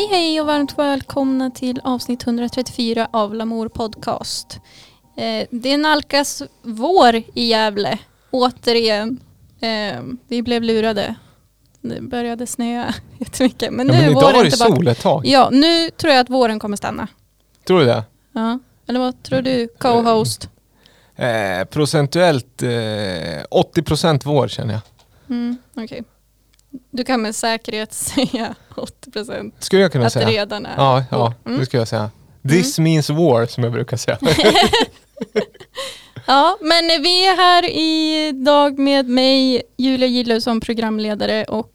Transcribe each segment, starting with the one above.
Hej hej och varmt välkomna till avsnitt 134 av Lamour Podcast. Eh, det nalkas vår i Gävle, återigen. Eh, vi blev lurade. Det började snöa jättemycket. Men Ja, nu men idag var det sol ett tag. Ja, nu tror jag att våren kommer stanna. Tror du det? Ja. Eller vad tror du, co-host? Eh, procentuellt eh, 80% vår känner jag. Mm, Okej. Du kan med säkerhet säga 80 procent Skulle jag kunna att det säga. redan är Ja, ja vår. det Mm. skulle jag säga. This means war som jag brukar säga. Ja, men vi är här idag med mig, Julia Gille som programledare och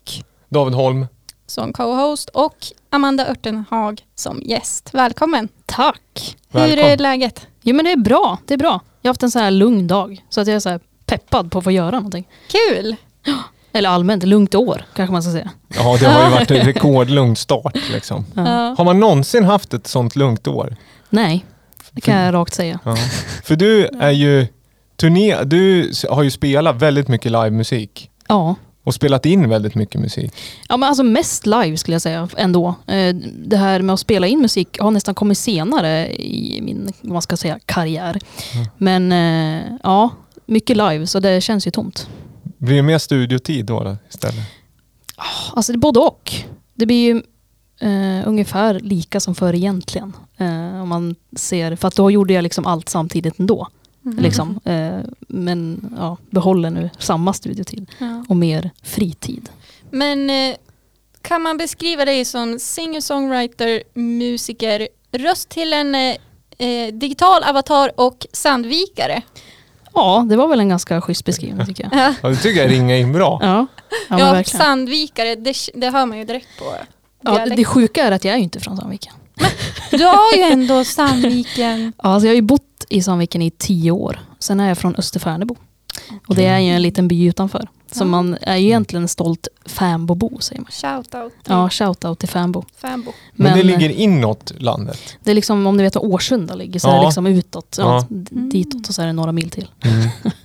David Holm. som co-host och Amanda Örtenhag som gäst. Välkommen! Tack. Hur är Välkommen. läget? Jo men det är bra, det är bra. Jag har haft en så här lugn dag så att jag är så här peppad på att få göra någonting. Kul! Eller allmänt, lugnt år kanske man ska säga. Ja, det har ju varit en rekordlugn start liksom. Ja. Har man någonsin haft ett sånt lugnt år? Nej, det kan jag rakt säga. Ja. För du är ju turné, du har ju spelat väldigt mycket livemusik Ja. och spelat in väldigt mycket musik. ja, men alltså mest live skulle jag säga ändå. Eh, Det här med att spela in musik har nästan kommit senare i min, vad ska säga, karriär. Mm. Men eh, ja, mycket live så det känns ju tomt. Blir det mer studiotid då, då istället? Alltså det är både och. Det blir ju eh, ungefär lika som förr egentligen. Eh, om man ser, för att då gjorde jag liksom allt samtidigt ändå. Mm. Liksom. Eh, men ja, behåller nu samma studiotid Ja. och mer fritid. Men eh, kan man beskriva dig som singer-songwriter, musiker, röst till en eh, eh, digital avatar och sandvikare? Ja, det var väl en ganska schysst beskrivning tycker jag. Ja, det tycker jag ringar in bra. Ja, ja, men ja sandvikare, det, det hör man ju direkt på Ja, det sjuka är att jag är ju inte från Sandviken. Du har ju ändå Sandviken. Ja, alltså jag har ju bott i Sandviken i tio år. Sen är jag från Österfärnebo. Och det är ju en liten by utanför. Ja. man är egentligen en stolt Fänbobo säger man. Shoutout Ja, shoutout till Fänbo. Fänbo. Men, det Men, ligger inåt landet. Det är liksom, om ni vet var Årsunda ligger, så är Ja. det liksom utåt. Ja, Ditåt och så är det några mil till.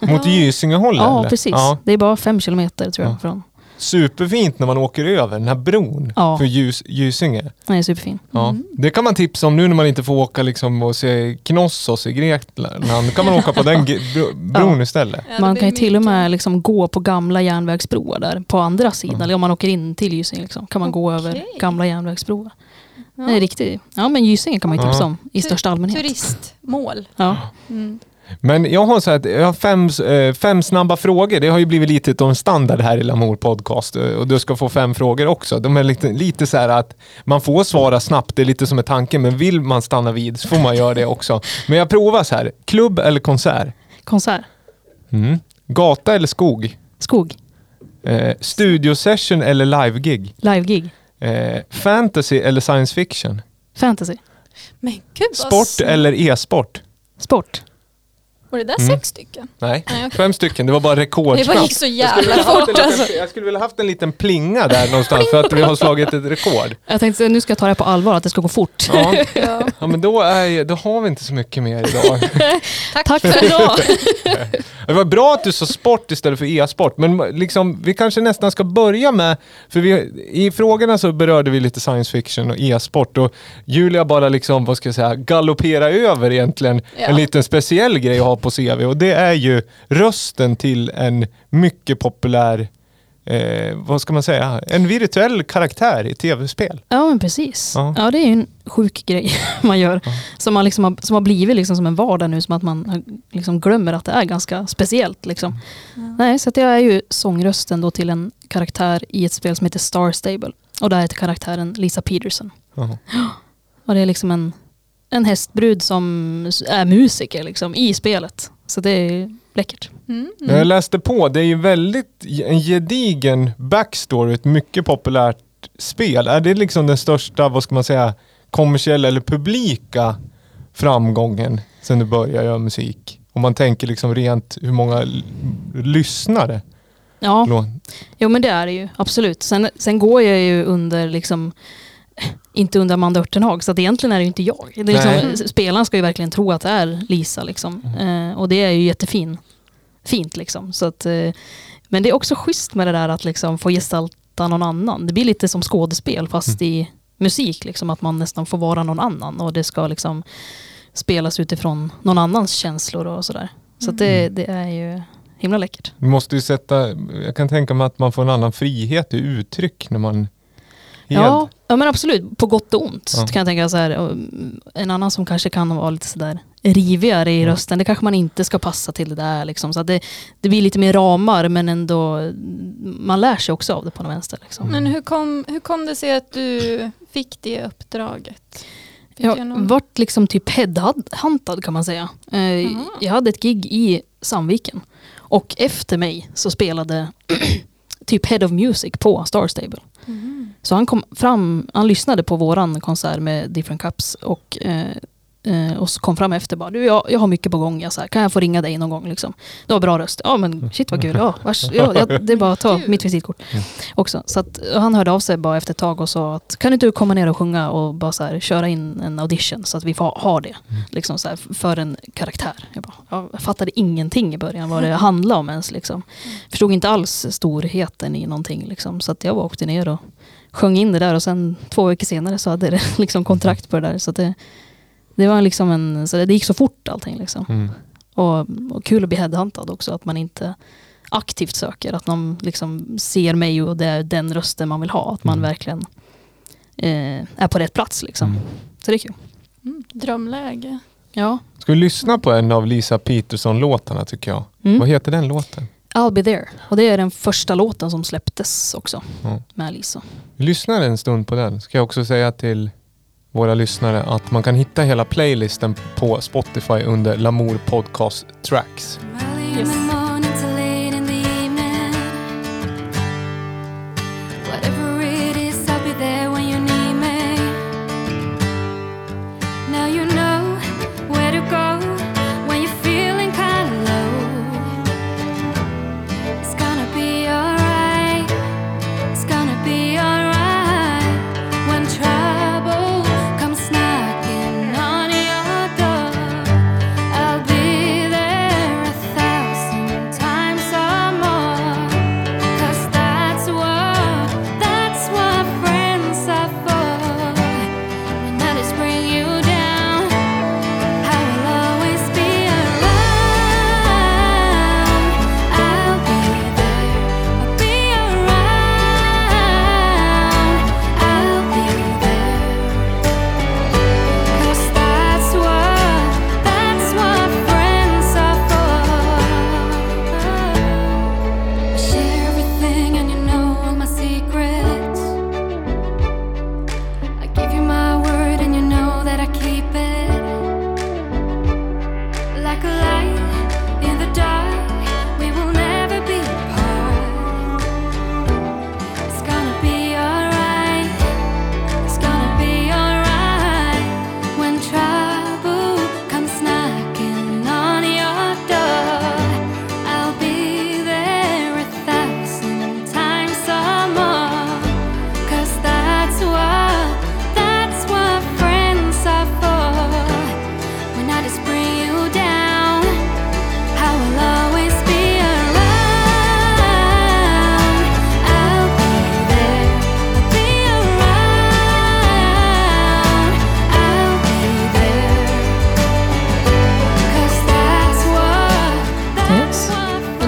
Mot Gysinge-hållet Ja, eller? precis. Ja. Det är bara fem kilometer tror jag. Ja. Från. Superfint när man åker över den här bron Ja. för Ljus, Gysinge. Den är superfin. Ja. Mm. Det kan man tipsa om nu när man inte får åka liksom och se Knossos i Grekland. Då kan man åka på den bron istället. Ja, det man kan ju till och med liksom gå på gamla järnvägsbroar där på andra sidan. Eller om man åker in till Gysinge liksom, kan man gå över gamla järnvägsbroar. Ja. Det är riktigt. Ja men Gysinge kan man ju tipsa Ja. om i största allmänhet. Turistmål. Ja. Mm. Men jag har, så här, jag har fem, eh, fem snabba frågor. Det har ju blivit lite av en standard här i Lamour Podcast. eh, Och du ska få fem frågor också. De är lite, lite så här att man får svara snabbt, det är lite som är tanken. Men vill man stanna vid så får man göra det också. Men jag provar så här. Klubb eller konsert? Konsert. Mm. Gata eller skog? Skog. Eh, studiosession eller live-gig? Live-gig. Eh, fantasy eller science fiction? Fantasy. Men gud Sport eller e-sport? Sport. Var det där Mm. sex stycken? Nej, Nej, okej. fem stycken. Det var bara Det rekordsnabbt. gick så jävla fort alltså. jag skulle vilja haft en liten plinga där någonstans för att vi har slagit ett rekord. Jag tänkte nu ska jag ta det på allvar att det ska gå fort. Ja, Ja. ja men då, är, då har vi inte så mycket mer idag. Tack. Tack för idag. Det var bra att du sa sport istället för e-sport, men liksom, vi kanske nästan ska börja med, för vi, i frågorna så berörde vi lite science fiction och e-sport och Julia bara liksom, vad ska jag säga, galoppera över egentligen Ja. en liten speciell grej att ha på CV och det är ju rösten till en mycket populär Eh, vad ska man säga? En virtuell karaktär i tv-spel. Ja men precis. Ja. Ja. det är ju en sjuk grej man gör. Som, man liksom har, som har blivit liksom som en vardag nu, som att man liksom glömmer att det är ganska speciellt. Liksom. Nej, så att jag är ju sångrösten då till en karaktär i ett spel som heter Star Stable. Och där heter karaktären Lisa Peterson. Ja. Och det är liksom en, en hästbrud som är musiker liksom, i spelet. Så det är läckert. Mm, Jag mm. läste på, det är ju väldigt en gedigen backstory, ett mycket populärt spel. Är det liksom den största, vad ska man säga, kommersiella eller publika framgången sen du började göra musik? Om man tänker liksom rent hur många lyssnare. Ja, jo men det är det ju. Absolut. Sen, sen går jag ju under liksom inte under Amanda Örtenhag, så att egentligen är det ju inte jag. Det liksom, spelaren ska ju verkligen tro att det är Lisa. Liksom. Eh, och det är ju jättefin. Fint liksom. Så att, eh, men det är också schysst med det där att liksom få gestalta någon annan. Det blir lite som skådespel fast i musik. Liksom, att man nästan får vara någon annan och det ska liksom spelas utifrån någon annans känslor och sådär. Så att det, Mm. det är ju himla läckert. Du måste ju sätta, jag kan tänka mig att man får en annan frihet i uttryck när man Ja, ja men absolut. På gott och ont Ja. kan jag tänka så här. mm, En annan som kanske kan vara lite sådär rivigare i Ja. rösten. Det kanske man inte ska passa till det där. Liksom. Så att det, det blir lite mer ramar men ändå man lär sig också av det på något vänster. Liksom. Mm. Men hur kom, hur kom det sig att du fick det uppdraget? Fick Jag vart liksom typ headhuntad kan man säga. Jaha. jag hade ett gig i Sandviken. Och efter mig så spelade typ Head of Music på Star Stable. Mm. Så han kom fram, han lyssnade på våran konsert med Different Cups och, eh, eh, och så kom fram efter bara, du jag, jag har mycket på gång, jag, så här, kan jag få ringa dig någon gång liksom? Du har bra röst. Ja men shit vad kul, ja, vars, ja, ja det är bara att ta mitt visitkort. Mm. Också. Så att, han hörde av sig bara efter ett tag och sa att kan inte du komma ner och sjunga och bara så här, köra in en audition så att vi får ha det. Mm. Liksom så här, för en karaktär. Jag, bara, jag fattade ingenting i början vad det handlade om ens. Liksom. Förstod inte alls storheten i någonting. Liksom. Så att jag bara åkte ner och sjöng in det där och sen två veckor senare så hade det liksom kontrakt på det där. Så att det, det var liksom en, så det gick så fort allting. Liksom. Mm. Och, och kul att bli headhuntad också, att man inte aktivt söker. Att någon liksom ser mig och det är den rösten man vill ha. Att man Mm. verkligen eh, är på rätt plats. Liksom. Mm. Så det är kul. Mm, drömläge. Ja. Ska vi lyssna på en av Lisa Peterson-låtarna tycker jag? Mm. Vad heter den låten? I'll be there. Och det är den första låten som släpptes också med Lisa. Vi lyssnar en stund på den. Ska jag också säga till våra lyssnare att man kan hitta hela playlisten på Spotify under Lamour Podcast Tracks. Yes.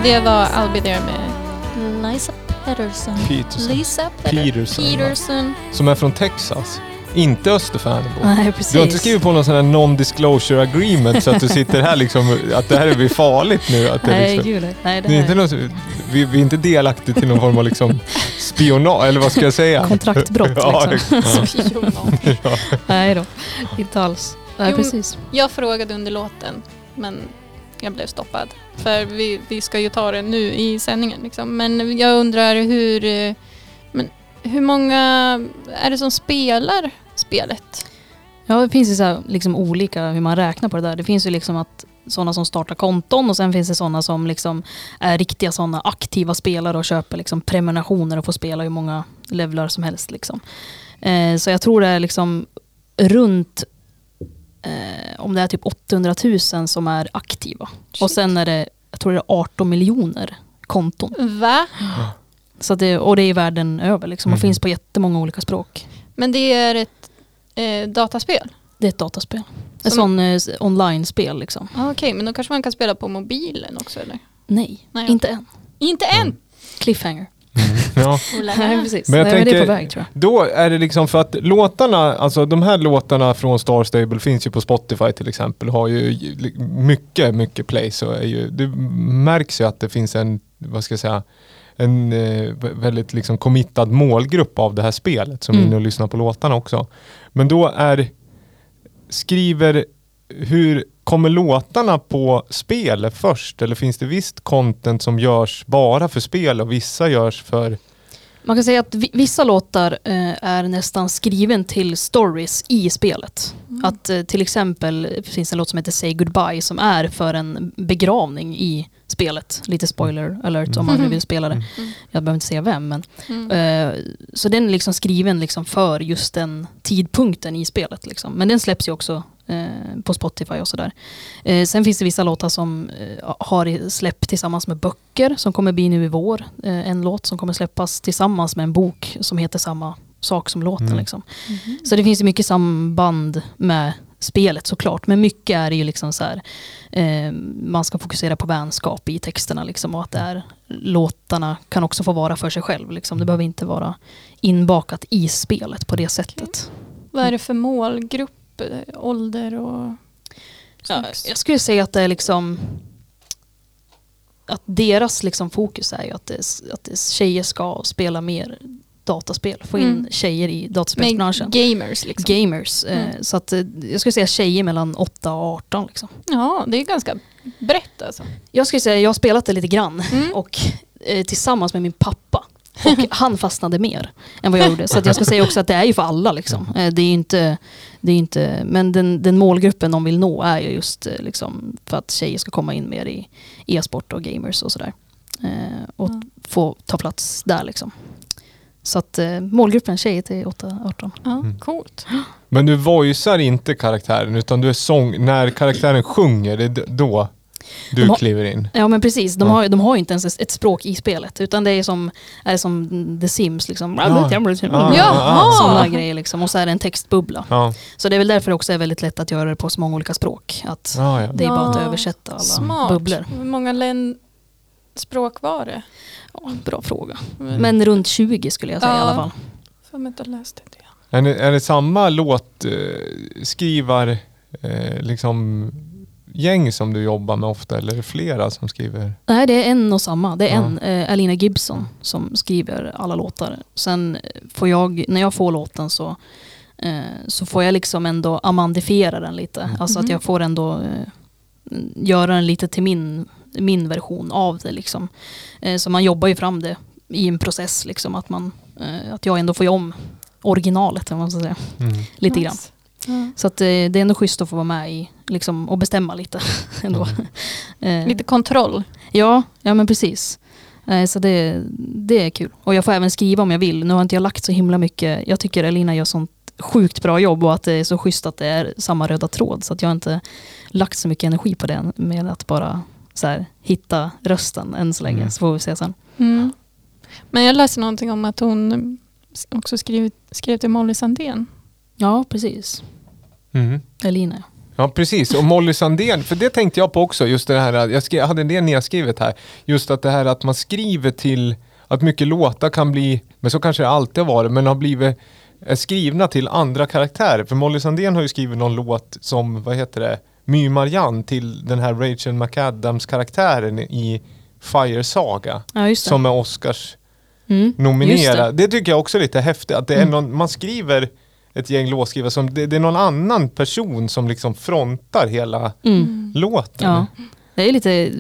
Det var I'll be there med Lisa Peterson. Peterson. Lisa Peter- Peterson? Peterson. Som är från Texas. Inte Österfärnebo. Nej, precis. Du har inte skrivit på någon sån här non-disclosure agreement så att du sitter här liksom, att det här blir farligt nu? Att det Nej, liksom, gud nej. Det det är inte något, vi, vi är inte delaktiga till någon form av liksom spionage, eller vad ska jag säga? kontraktbrott Ja, liksom. ja. Ja. Nej då, inte alls. Nej, Jo, precis. Jag frågade under låten, men jag blev stoppad. För vi, vi ska ju ta det nu i sändningen. Liksom. Men jag undrar hur, eh, men hur många är det som spelar spelet? Ja, det finns ju så här, liksom olika hur man räknar på det där. Det finns ju liksom att sådana som startar konton och sen finns det sådana som liksom är riktiga sådana aktiva spelare och köper liksom prenumerationer och får spela hur många levlar som helst. Liksom. Eh, så jag tror det är liksom runt eh, om det är typ 800 000 som är aktiva. Och sen är det, jag tror det är 18 miljoner konton. Va? Så det, och det är i världen över liksom, och Mm. finns på jättemånga olika språk. Men det är ett eh, dataspel? Det är ett dataspel. Ett Som- sån eh, s- online-spel liksom. Ah, Okej, men då kanske man kan spela på mobilen också eller? Nej, Nej, inte än. Inte än! Cliffhanger. Ja. Nej, precis. Men jag Nej, men det är tänker- på väg tror jag. Då är det liksom för att låtarna, alltså de här låtarna från Star Stable finns ju på Spotify till exempel. Har ju mycket, mycket play. Så är ju, det märks ju att det finns en, vad ska jag säga, en eh, vä- väldigt liksom committad målgrupp av det här spelet som är Mm. inne och lyssnar på låtarna också. Men då är, skriver, hur kommer låtarna på spel först? Eller finns det visst content som görs bara för spel och vissa görs för Man kan säga att vi- vissa låtar eh, är nästan skriven till stories i spelet. Mm. Att eh, till exempel det finns en låt som heter Say Goodbye som är för en begravning i spelet. Lite spoiler alert om man nu vill spela det. Mm. Jag behöver inte säga vem men. Mm. Eh, så den är liksom skriven liksom för just den tidpunkten i spelet. Liksom. Men den släpps ju också eh, på Spotify och sådär. Eh, sen finns det vissa låtar som eh, har i- släpp tillsammans med böcker som kommer bli nu i vår. En låt som kommer släppas tillsammans med en bok som heter samma sak som låten. Mm. Liksom. Mhm. Så det finns ju mycket samband med spelet såklart. Men mycket är ju liksom så här, eh, man ska fokusera på vänskap i texterna liksom, och att det är, låtarna kan också få vara för sig själv. Liksom. Det behöver inte vara inbakat i spelet på det sättet. Vad är det för målgrupp, eh, ålder och... Ja, jag skulle säga att det är liksom att deras liksom fokus är ju att, det, att det, tjejer ska spela mer dataspel. Få in Mm. tjejer i dataspelsbranschen. gamers liksom. Gamers. Eh, Mm. så att, eh, jag skulle säga tjejer mellan 8 och 18. Liksom. Ja, det är ganska brett alltså. Jag skulle säga jag har spelat det lite grann Mm. och eh, tillsammans med min pappa. Och han fastnade mer än vad jag gjorde. Så att jag ska säga också att det är ju för alla. Liksom. Eh, det är inte, det är inte, men den, den målgruppen de vill nå är ju just eh, liksom, för att tjejer ska komma in mer i e-sport och gamers och sådär. Eh, och Ja. få ta plats där liksom. Så att målgruppen tjejer till 8-18. Ja, Mm. coolt. Men du voicear inte karaktären utan du är sång, när karaktären sjunger, det är då du har- kliver in. Ja men precis, de, Ja. har, de har ju inte ens ett språk i spelet. Utan det är som, är som The Sims. Liksom. Ja. Ja. Sådana grejer liksom. Och så är det en textbubbla. Ja, Så det är väl därför det också är väldigt lätt att göra det på så många olika språk. Att ja, ja. det är bara att översätta alla Smart. bubblor. Hur många län... språk var det? Ja, bra fråga. Mm. Men runt 20 skulle jag säga Ja. i alla fall. För jag inte läst det. Är det, är det samma låtskrivar eh, liksom gäng som du jobbar med ofta eller är det flera som skriver? Nej, det är en och samma. Det är Ja. en, eh, Alina Gibson, som skriver alla låtar. Sen får jag, när jag får låten så, eh, så får jag liksom ändå amandifiera den lite. Mm. Alltså att Mhm. jag får ändå eh, göra den lite till min, min version av det. Liksom. Eh, så man jobbar ju fram det i en process. Liksom, att, man, eh, att jag ändå får om originalet, om man ska säga. Mm. Lite grann. Ja. Så att, eh, det är ändå schysst att få vara med i liksom, och bestämma lite. ändå. Eh, Lite kontroll. Ja, ja men precis. Eh, Så det, det är kul. Och jag får även skriva om jag vill. Nu har inte jag lagt så himla mycket. Jag tycker Elina gör sånt sjukt bra jobb och att det är så schysst att det är samma röda tråd. Så att jag har inte lagt så mycket energi på det med att bara så här, hitta rösten än så länge. Mm. Så får vi se sen. Mm. Men jag läste någonting om att hon mm, också skrev, skrev till Molly Sandén. Ja, precis. Mm. Elina. ja. Ja precis, och Molly Sandén, för det tänkte jag på också, just det här, jag, skrev, jag hade en del nedskrivet här, just att det här att man skriver till, att mycket låtar kan bli, men så kanske det alltid har varit, men har blivit skrivna till andra karaktärer. För Molly Sandén har ju skrivit någon låt som, vad heter det, My Marianne till den här Rachel McAdams karaktären i Fire Saga, Ja, det. som är Oscars mm. Just nominera. Det. tycker jag också är lite häftigt. Att det är Mm. någon, man skriver ett gäng låtskrivare som det, det är någon annan person som liksom frontar hela Mm. låten. Ja. Det är lite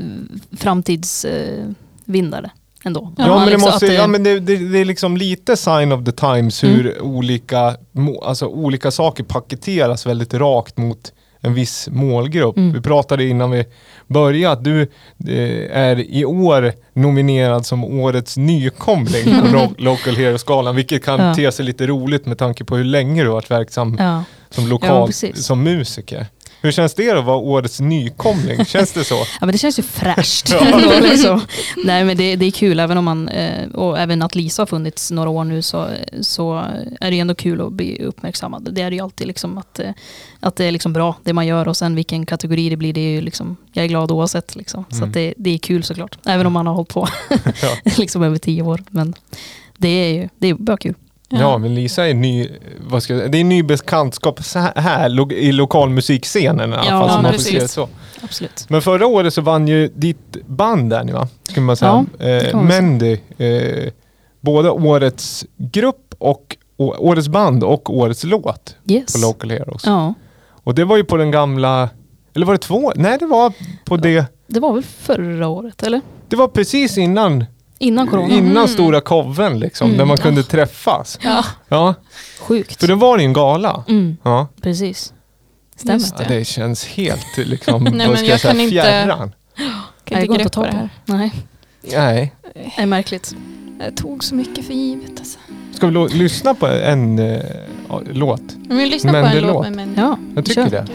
framtidsvindare ändå. Ja, men, det, liksom- måste, det- ja, men det, det, det är liksom lite sign of the times hur olika, må- alltså, olika saker paketeras väldigt rakt mot en viss målgrupp. Mm. Vi pratade innan vi började att du eh, är i år nominerad som årets nykomling på Local Hero-skalan, vilket kan Ja. te sig lite roligt med tanke på hur länge du har varit verksam Ja. som Ja, lokal, precis. som musiker. Hur känns det att vara årets nykomling? Känns det så? Ja, men det känns ju fräscht. Ja. liksom. Nej, men det, det är kul, även om man, eh, och även att Lisa har funnits några år nu, så, så är det ändå kul att bli uppmärksammad. Det är ju alltid, liksom, att, eh, att det är liksom bra, det man gör, och sen vilken kategori det blir, det är ju liksom, jag är glad oavsett. Liksom. Så Mm. det, det är kul såklart, även om man har hållit på liksom över tio år. Men det är ju det är bara kul. Ja, men Lisa är ny, vad ska jag, det är ny bekantskap här, lo- i lokalmusikscenen i alla Ja, fall. Som man precis. så. Absolut. Men förra året så vann ju ditt band där nu va? Skulle man säga. Ja, eh. Mendy. Eh, både årets grupp och å- årets band och årets låt Yes. på Local Heroes. Ja, Och det var ju på den gamla, eller var det två? Nej det var på det, det var väl förra året, eller? det var precis innan, Innan corona. innan Mm. stora koven liksom, Mm. där man kunde träffas. Ja, Ja, Sjukt. för det var ju en gala. Mm, Ja. precis. Stämmer. Just Ja, det. det känns helt liksom, Nej, men ska jag säga, kan inte- fjärran. kan Nej, inte går inte att greppa ta det på. här. Nej, Nej. det är märkligt. Jag tog så mycket för givet alltså. Ska vi lyssna på en ja, låt? Men vi lyssnar på en låt med Mendy. Ja, Jag tycker kör. det.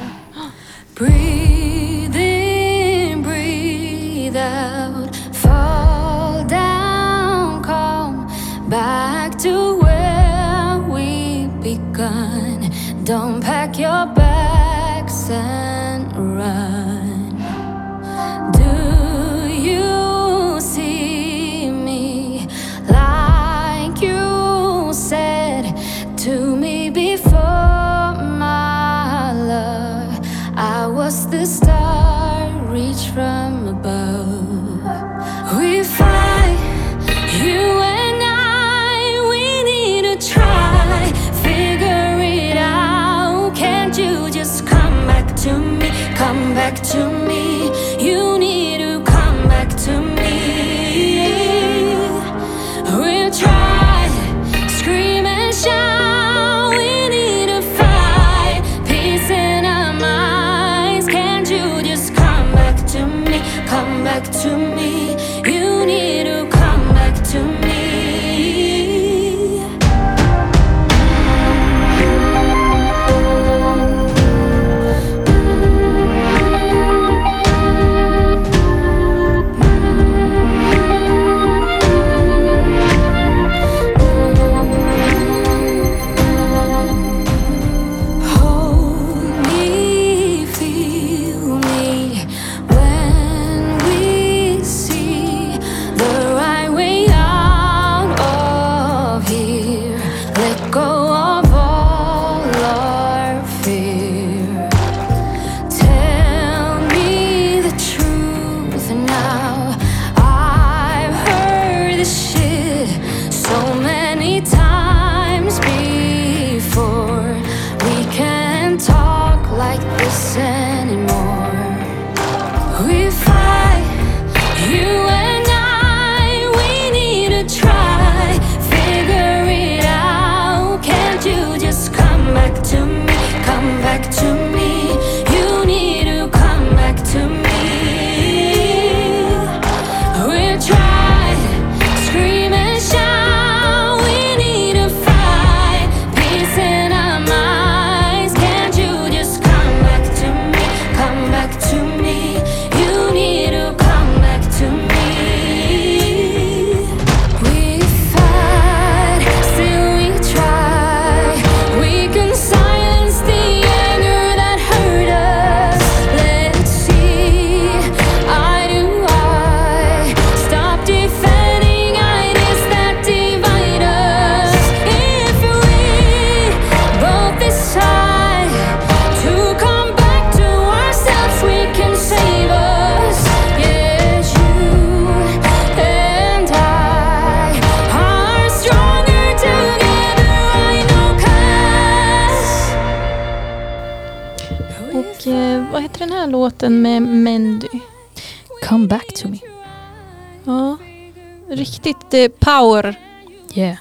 Vad heter den här låten med Mendy? Come back to me. Ja, riktigt eh, power. Yeah.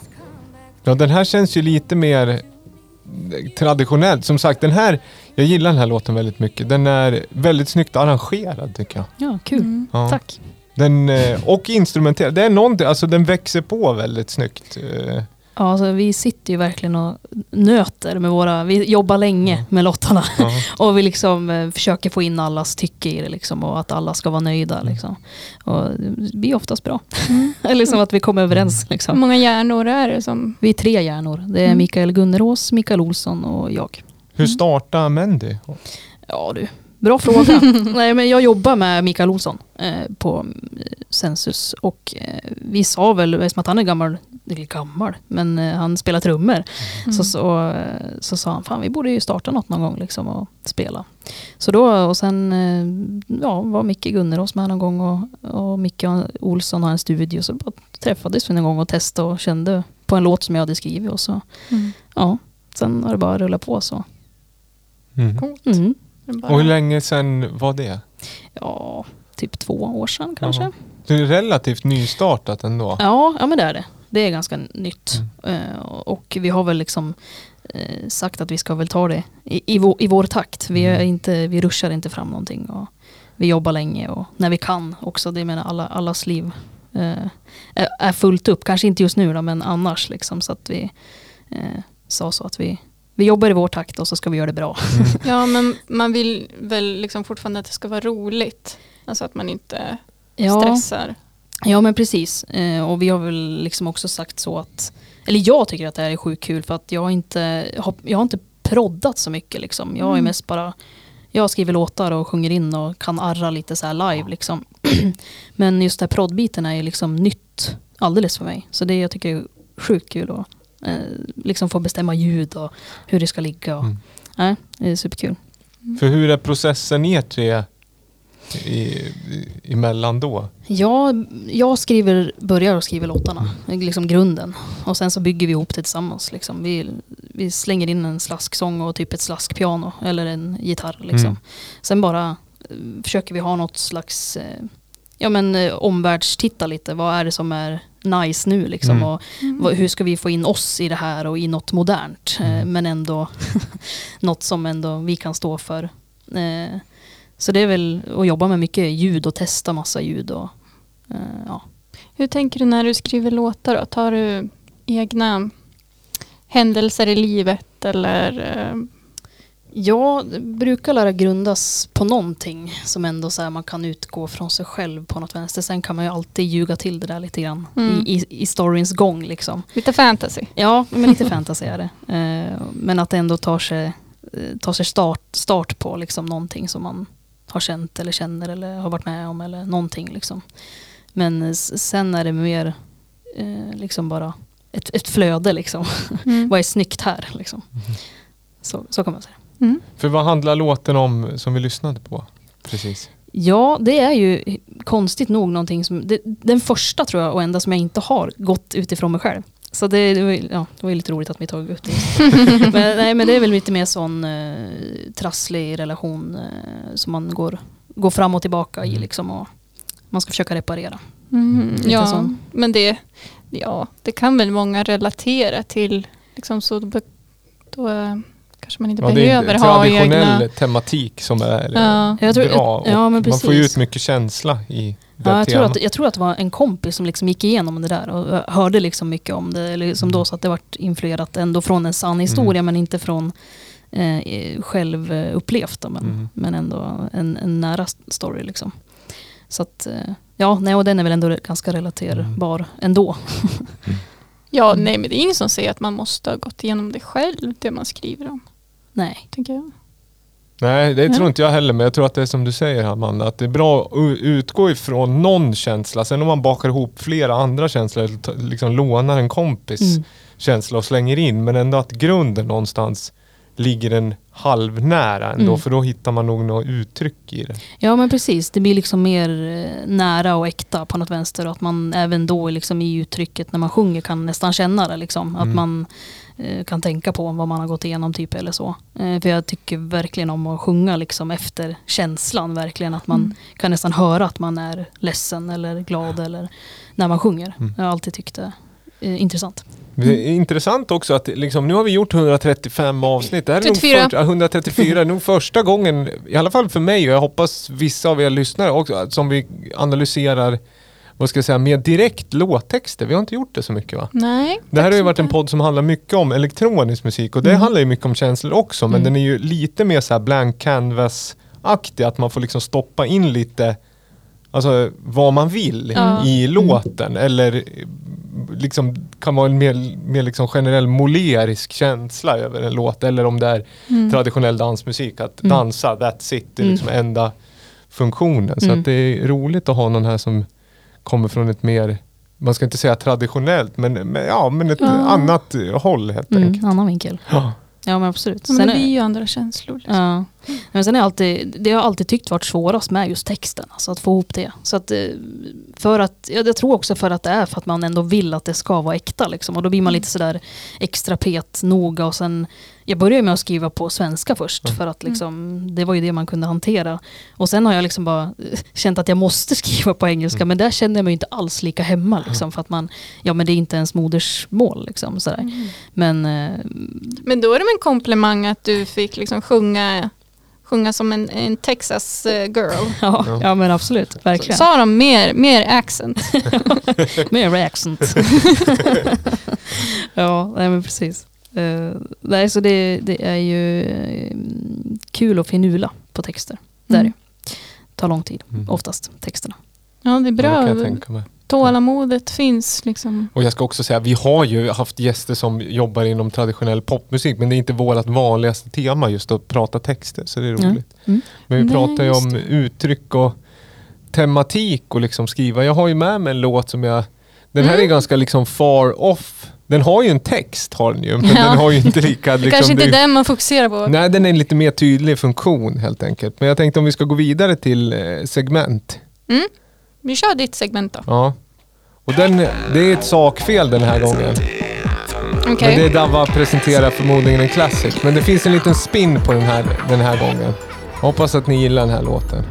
Ja, den här känns ju lite mer eh, traditionellt. Som sagt, den här, jag gillar den här låten väldigt mycket. Den är väldigt snyggt arrangerad tycker jag. Ja, kul. Mm. Ja. Tack. Den, eh, och instrumenterad. Det är någonting, alltså den växer på väldigt snyggt. Ja, alltså, vi sitter ju verkligen och nöter med våra... Vi jobbar länge med lottarna. Ja. Och vi liksom eh, försöker få in allas tycke i det liksom, och att alla ska vara nöjda. Mm. Liksom. Och det blir oftast bra. Eller som att vi kommer överens. Hur Liksom. många hjärnor är det som... Vi är tre hjärnor. Det är Mm. Mikael Gunnerås, Mikael Olsson och jag. Hur startar Mendy? Ja du, bra fråga. Nej, men jag jobbar med Mikael Olsson eh, på eh, Sensus och eh, vi sa väl, eftersom att han är gammal, eller gammal, men eh, han spelar trummor, Mm. så, så, eh, så sa han fan vi borde ju starta något någon gång liksom och spela. Så då, och sen eh, ja, var Micke Gunnerås med någon gång och, och Micke Olsson har en studio så bara träffades vi någon gång och testade och kände på en låt som jag hade skrivit och så, Mm. ja, sen har det bara rullat på så. Mm. Coolt. Mm. Bara- Och hur länge sedan var det? Ja, typ två år sedan kanske. Jaha. Det är relativt nystartat ändå. Ja, ja men det är det. Det är ganska nytt. Mm. Eh, och vi har väl liksom eh, sagt att vi ska väl ta det i, i, vår, i vår takt. Vi, Mm. inte, vi ruschar inte fram någonting. Och vi jobbar länge och när vi kan också. Det menar alla, allas liv eh, är, är fullt upp. Kanske inte just nu då, men annars. Liksom, så att vi sa så att vi, vi jobbar i vår takt och så ska vi göra det bra. Ja, men man vill väl liksom fortfarande att det ska vara roligt. Alltså att man inte Ja. stressar. Ja men precis. Eh, och vi har väl liksom också sagt så att, eller jag tycker att det här är sjukt kul för att jag har inte, har, jag har inte proddat så mycket liksom. Jag är Mm. mest bara, jag skriver låtar och sjunger in och kan arra lite så här live liksom. men just den här proddbiten är liksom nytt alldeles för mig. Så det jag tycker är sjukt kul att eh, liksom få bestämma ljud och hur det ska ligga. Och, Mm. Nej, det är superkul. För hur är processen er tre i, i, emellan då? Jag, jag skriver, börjar och skriver låtarna, liksom grunden. Och sen så bygger vi ihop det tillsammans. Liksom. Vi, vi slänger in en slasksång och typ ett slaskpiano eller en gitarr. Liksom. Mm. Sen bara eh, försöker vi ha något slags eh, ja, men, omvärldstitta lite. Vad är det som är nice nu? Liksom? Mm. Och vad, hur ska vi få in oss i det här och i något modernt? Eh, Mm. men ändå något som ändå vi kan stå för. Eh, så det är väl att jobba med mycket ljud och testa massa ljud. Och, eh, ja. Hur tänker du när du skriver låtar då? Tar du egna händelser i livet eller? Ja, det brukar lära grundas på någonting som ändå så här man kan utgå från sig själv på något vänster. Sen kan man ju alltid ljuga till det där lite grann Mm. i, i, i storyns gång. Liksom. Lite fantasy? Ja, men lite fantasy är det. Eh, men att det ändå tar sig, eh, tar sig start, start på liksom någonting som man har känt eller känner eller har varit med om eller någonting. Liksom. Men sen är det mer eh, liksom bara ett, ett flöde. Liksom. Mm. Vad är snyggt här? Liksom. Så, så kan man säga. Mm. För vad handlar låten om som vi lyssnade på? Precis. Ja, det är ju konstigt nog någonting som, det, den första tror jag och enda som jag inte har gått utifrån mig själv. Så det, det, var, ja, det var ju lite roligt att vi tog upp det. men, nej, men det är väl lite mer sån eh, trasslig relation eh, som man går, går fram och tillbaka i Mm. liksom och man ska försöka reparera. Mm. Lite Ja, sån. men det, ja, det kan väl många relatera till. Liksom, så då, då eh, kanske man inte Ja, det är behöver en ha traditionell egna... tematik som är Ja. Jag tror- bra. ja, man får ju ut mycket känsla i det Ja, jag, tror temat. att, jag tror att det var en kompis som liksom gick igenom det där och eh, hörde liksom mycket om det. Eller som då Mm. så att det vart influerat ändå från en sann historia men inte från eh, själv eh, upplevt. Då, men, Mm. men ändå en, en nära st- story. Liksom. Så att, eh, ja, nej, och den är väl ändå ganska relaterbar ändå. Ja, Mm. nej men det är ingen som säger att man måste ha gått igenom det själv, det man skriver om. Nej. Tänker jag. Nej, det tror inte jag heller, men jag tror att det är som du säger Amanda, att det är bra att utgå ifrån någon känsla. Sen om man bakar ihop flera andra känslor, liksom lånar en kompis Mm. känsla och slänger in, men ändå att grunden någonstans ligger en halvnära ändå, Mm. för då hittar man nog något uttryck i det. Ja men precis, det blir liksom mer eh, nära och äkta på något vänster att man även då liksom i uttrycket när man sjunger kan nästan känna det liksom. Att Mm. man eh, kan tänka på vad man har gått igenom typ eller så. Eh, för jag tycker verkligen om att sjunga liksom efter känslan verkligen. Att man Mm. kan nästan höra att man är ledsen eller glad eller när man sjunger. Mm. Jag har alltid tyckt det är intressant. Det är intressant också att liksom, nu har vi gjort 135 avsnitt. Det här är nog 34. för, ja, 134 är nog första gången, i alla fall för mig och jag hoppas vissa av er lyssnare också, som vi analyserar vad ska jag säga, mer direkt låttexter. Vi har inte gjort det så mycket va? Nej. Det här har ju varit en podd som handlar mycket om elektronisk musik och det Mm. handlar ju mycket om känslor också men Mm. den är ju lite mer så här blank canvas-aktig, att man får liksom stoppa in lite Alltså vad man vill Ja. i låten eller liksom kan vara en mer, mer liksom generell molerisk känsla över en låt eller om det är Mm. traditionell dansmusik, att Mm. dansa, that's it, det är Mm. liksom enda funktionen. Så Mm. att det är roligt att ha någon här som kommer från ett mer, man ska inte säga traditionellt, men, men, ja, men ett Ja. annat håll helt enkelt. Mm, annan vinkel. Ja. Ja men absolut. Ja, men det är- ju andra känslor. Liksom. Ja. Men sen är alltid, det har jag alltid tyckt varit svårast med just texten, alltså att få ihop det. Så att, eh, för att, ja, jag tror också för att det är för att man ändå vill att det ska vara äkta liksom. Och då blir man lite sådär extra pet noga och sen, jag började med att skriva på svenska först Mm. för att liksom, det var ju det man kunde hantera. Och sen har jag liksom bara känt att jag måste skriva på engelska, Mm. men där kände jag mig inte alls lika hemma liksom. För att man, ja men det är inte ens modersmål liksom. Sådär. Mm. Men eh, Men då är det en komplimang att du fick liksom sjunga, sjunga som en, en Texas eh, girl. ja, Ja. ja men absolut, verkligen. Sa de mer, mer accent? Mer accent. ja, nej men precis. Uh, nej, så det, det är ju eh, kul att finula på texter. Det är Mm. det. tar lång tid, Mm. oftast texterna. Ja, det är Ja, det bra. kan jag tänka mig. Tålamodet finns liksom. Och jag ska också säga, vi har ju haft gäster som jobbar inom traditionell popmusik, men det är inte vårt vanligaste tema just att prata texter, så det är Ja. roligt. Mm. Men vi Nej, pratar ju om det. uttryck och tematik och liksom skriva. Jag har ju med mig en låt som jag, den här är Mm. ganska liksom far off. Den har ju en text har den ju, men Ja. den har ju inte lika... Det Liksom, kanske inte är det- den man fokuserar på. Nej, den är en lite mer tydlig funktion helt enkelt. Men jag tänkte om vi ska gå vidare till eh, segment. Vi kör ditt segment då. Ja. Och den, det är ett sakfel den här gången. Okej. Men det Dava presenterar förmodligen en classic. Men det finns en liten spin på den här, den här gången. Hoppas att ni gillar den här låten.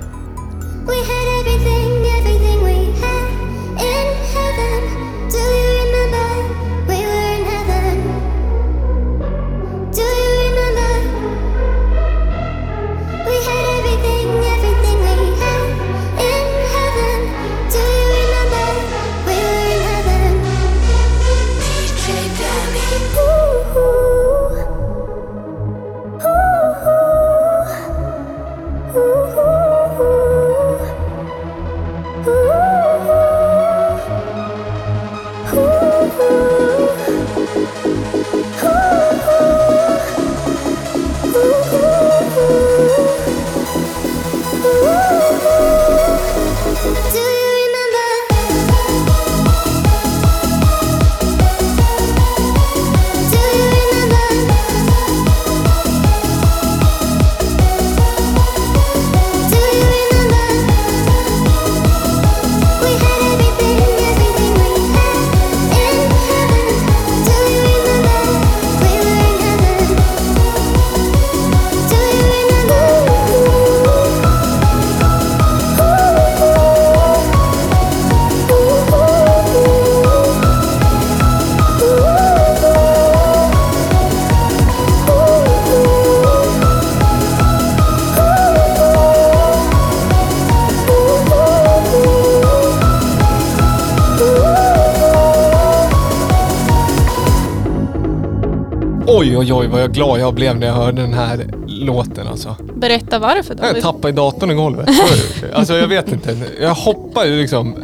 Oj, oj, oj vad jag glad jag blev när jag hörde den här låten alltså. Berätta varför Jag David. tappade i datorn i golvet. alltså jag vet inte. Jag hoppar ju liksom.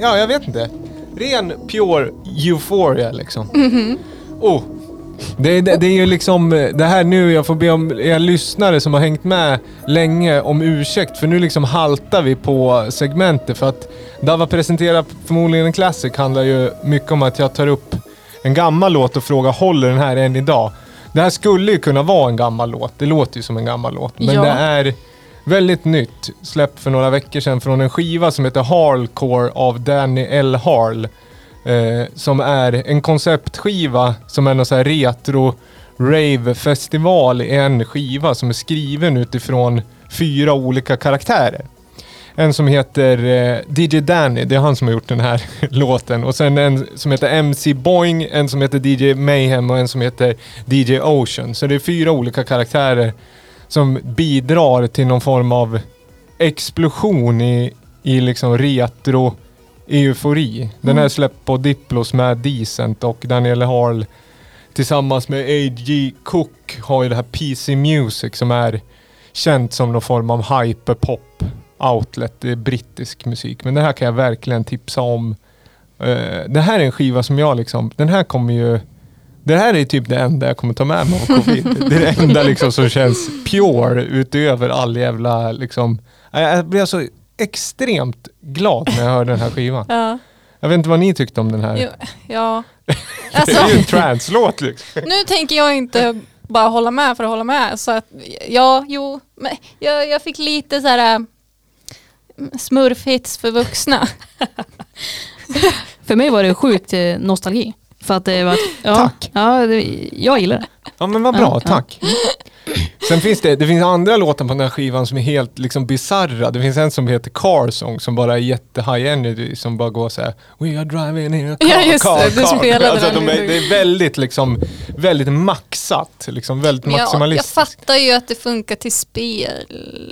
Ja, jag vet inte. Ren pure euphoria liksom. Oh. Det, det, det är ju liksom det här nu, jag får be om er lyssnare som har hängt med länge om ursäkt för nu liksom haltar vi på segmentet för att Dava presenterar förmodligen en classic handlar ju mycket om att jag tar upp en gammal låt och frågar håller den här än idag? Det här skulle ju kunna vara en gammal låt, det låter ju som en gammal låt men Ja. det är väldigt nytt, släppt för några veckor sedan från en skiva som heter Harlcore av Danny L. Harl. Eh, som är en konceptskiva som är någon så här retro rave-festival i en skiva som är skriven utifrån fyra olika karaktärer. En som heter eh, DJ Danny, det är han som har gjort den här låten. Och sen en som heter MC Boing, en som heter DJ Mayhem och en som heter DJ Ocean. Så det är fyra olika karaktärer som bidrar till någon form av explosion i, i liksom retro eufori. Den Mm. är släppt på Diplos med Decent och Daniel Harl tillsammans med A.G. Cook har ju det här PC Music som är känt som någon form av hyperpop outlet. Det är brittisk musik. Men det här kan jag verkligen tipsa om. Eh, det här är en skiva som jag liksom, den här kommer ju det här är typ det enda jag kommer ta med mig av covid. Det är det enda liksom som känns pure utöver all jävla liksom. Jag blev så extremt glad när jag hörde den här skivan. Ja. Jag vet inte vad ni tyckte om den här. Jo, ja. det Alltså, är ju en translåt liksom. nu tänker jag inte bara hålla med för att hålla med. Så att, ja, jo, men jag, jag fick lite så här smurfhits för vuxna. För mig var det sjukt eh, nostalgi. För att det var... Ja, Tack. Ja, det, jag gillar det. Ja men vad bra, Ja, ja. tack. Sen finns det, det finns andra låtar på den här skivan som är helt liksom bizarra. Det finns en som heter Car Song som bara är jätte high energy som bara går så här. We are driving in a car, Ja, just car, det. Du car. spelade alltså, den de är. Det är väldigt liksom, väldigt maxat. Liksom väldigt Men jag, jag maximalistiskt. fattar ju att det funkar till spel.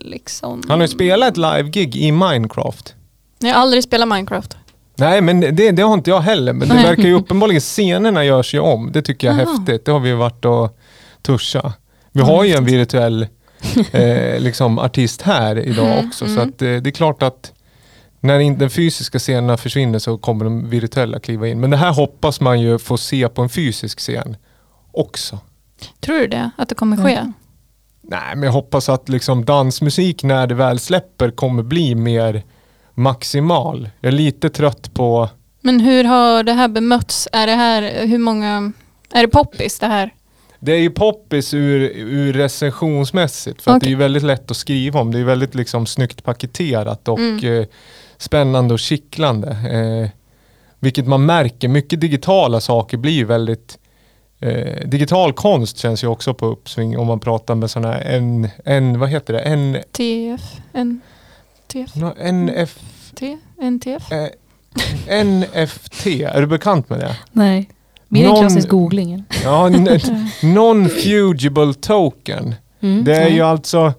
Liksom. Han har ju spelat live-gig i Minecraft. Jag har aldrig spelat Minecraft. Nej men det, det har inte jag heller. Men det verkar ju uppenbarligen, scenerna görs ju om. Det tycker jag är Jaha. häftigt. Det har vi varit och tuscha. Vi har ju en virtuell eh, liksom, artist här idag Mm, också. mm. Så att, eh, det är klart att när in, den fysiska scenerna försvinner så kommer de virtuella kliva in. Men det här hoppas man ju få se på en fysisk scen också. Tror du det? Att det kommer ske? Mm. Nej, men jag hoppas att liksom dansmusik när det väl släpper kommer bli mer maximal. Jag är lite trött på Men hur har det här bemötts? Är det här, hur många, är det poppis det här? Det är ju poppis ur, ur recensionsmässigt för att det är väldigt lätt att skriva om. Det är väldigt liksom snyggt paketerat och Mm. eh, spännande och kittlande. Eh, vilket man märker, mycket digitala saker blir väldigt eh, Digital konst känns ju också på uppsving om man pratar med sådana här en, en, vad heter det, en, TF? N, TF? no, NF, T? NTF? eh, NFT, är du bekant med det? Nej. Mer än klassisk googling. Ja, non-fugible token. Mm. Det är ja. ju alltså,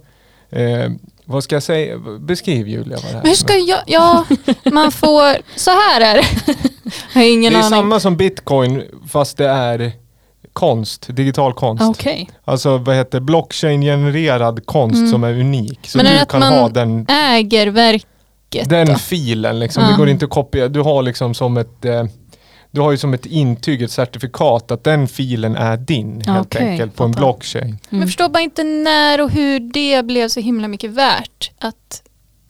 eh, vad ska jag säga, beskriv Julia vad det Men hur ska jag, ja, man får, så här är det. Jag har ingen Det är aning. samma som bitcoin fast det är konst, digital konst. Okej. Alltså vad heter blockchain-genererad konst Mm. som är unik. Så Men är det du att kan man ha den, Äger verket den då? filen liksom. Ja. Det går inte att kopiera. Du har liksom som ett eh, du har ju som ett intyg, ett certifikat att den filen är din helt okej, enkelt på en blockchain. Men Mm. jag förstår bara inte när och hur det blev så himla mycket värt. Att,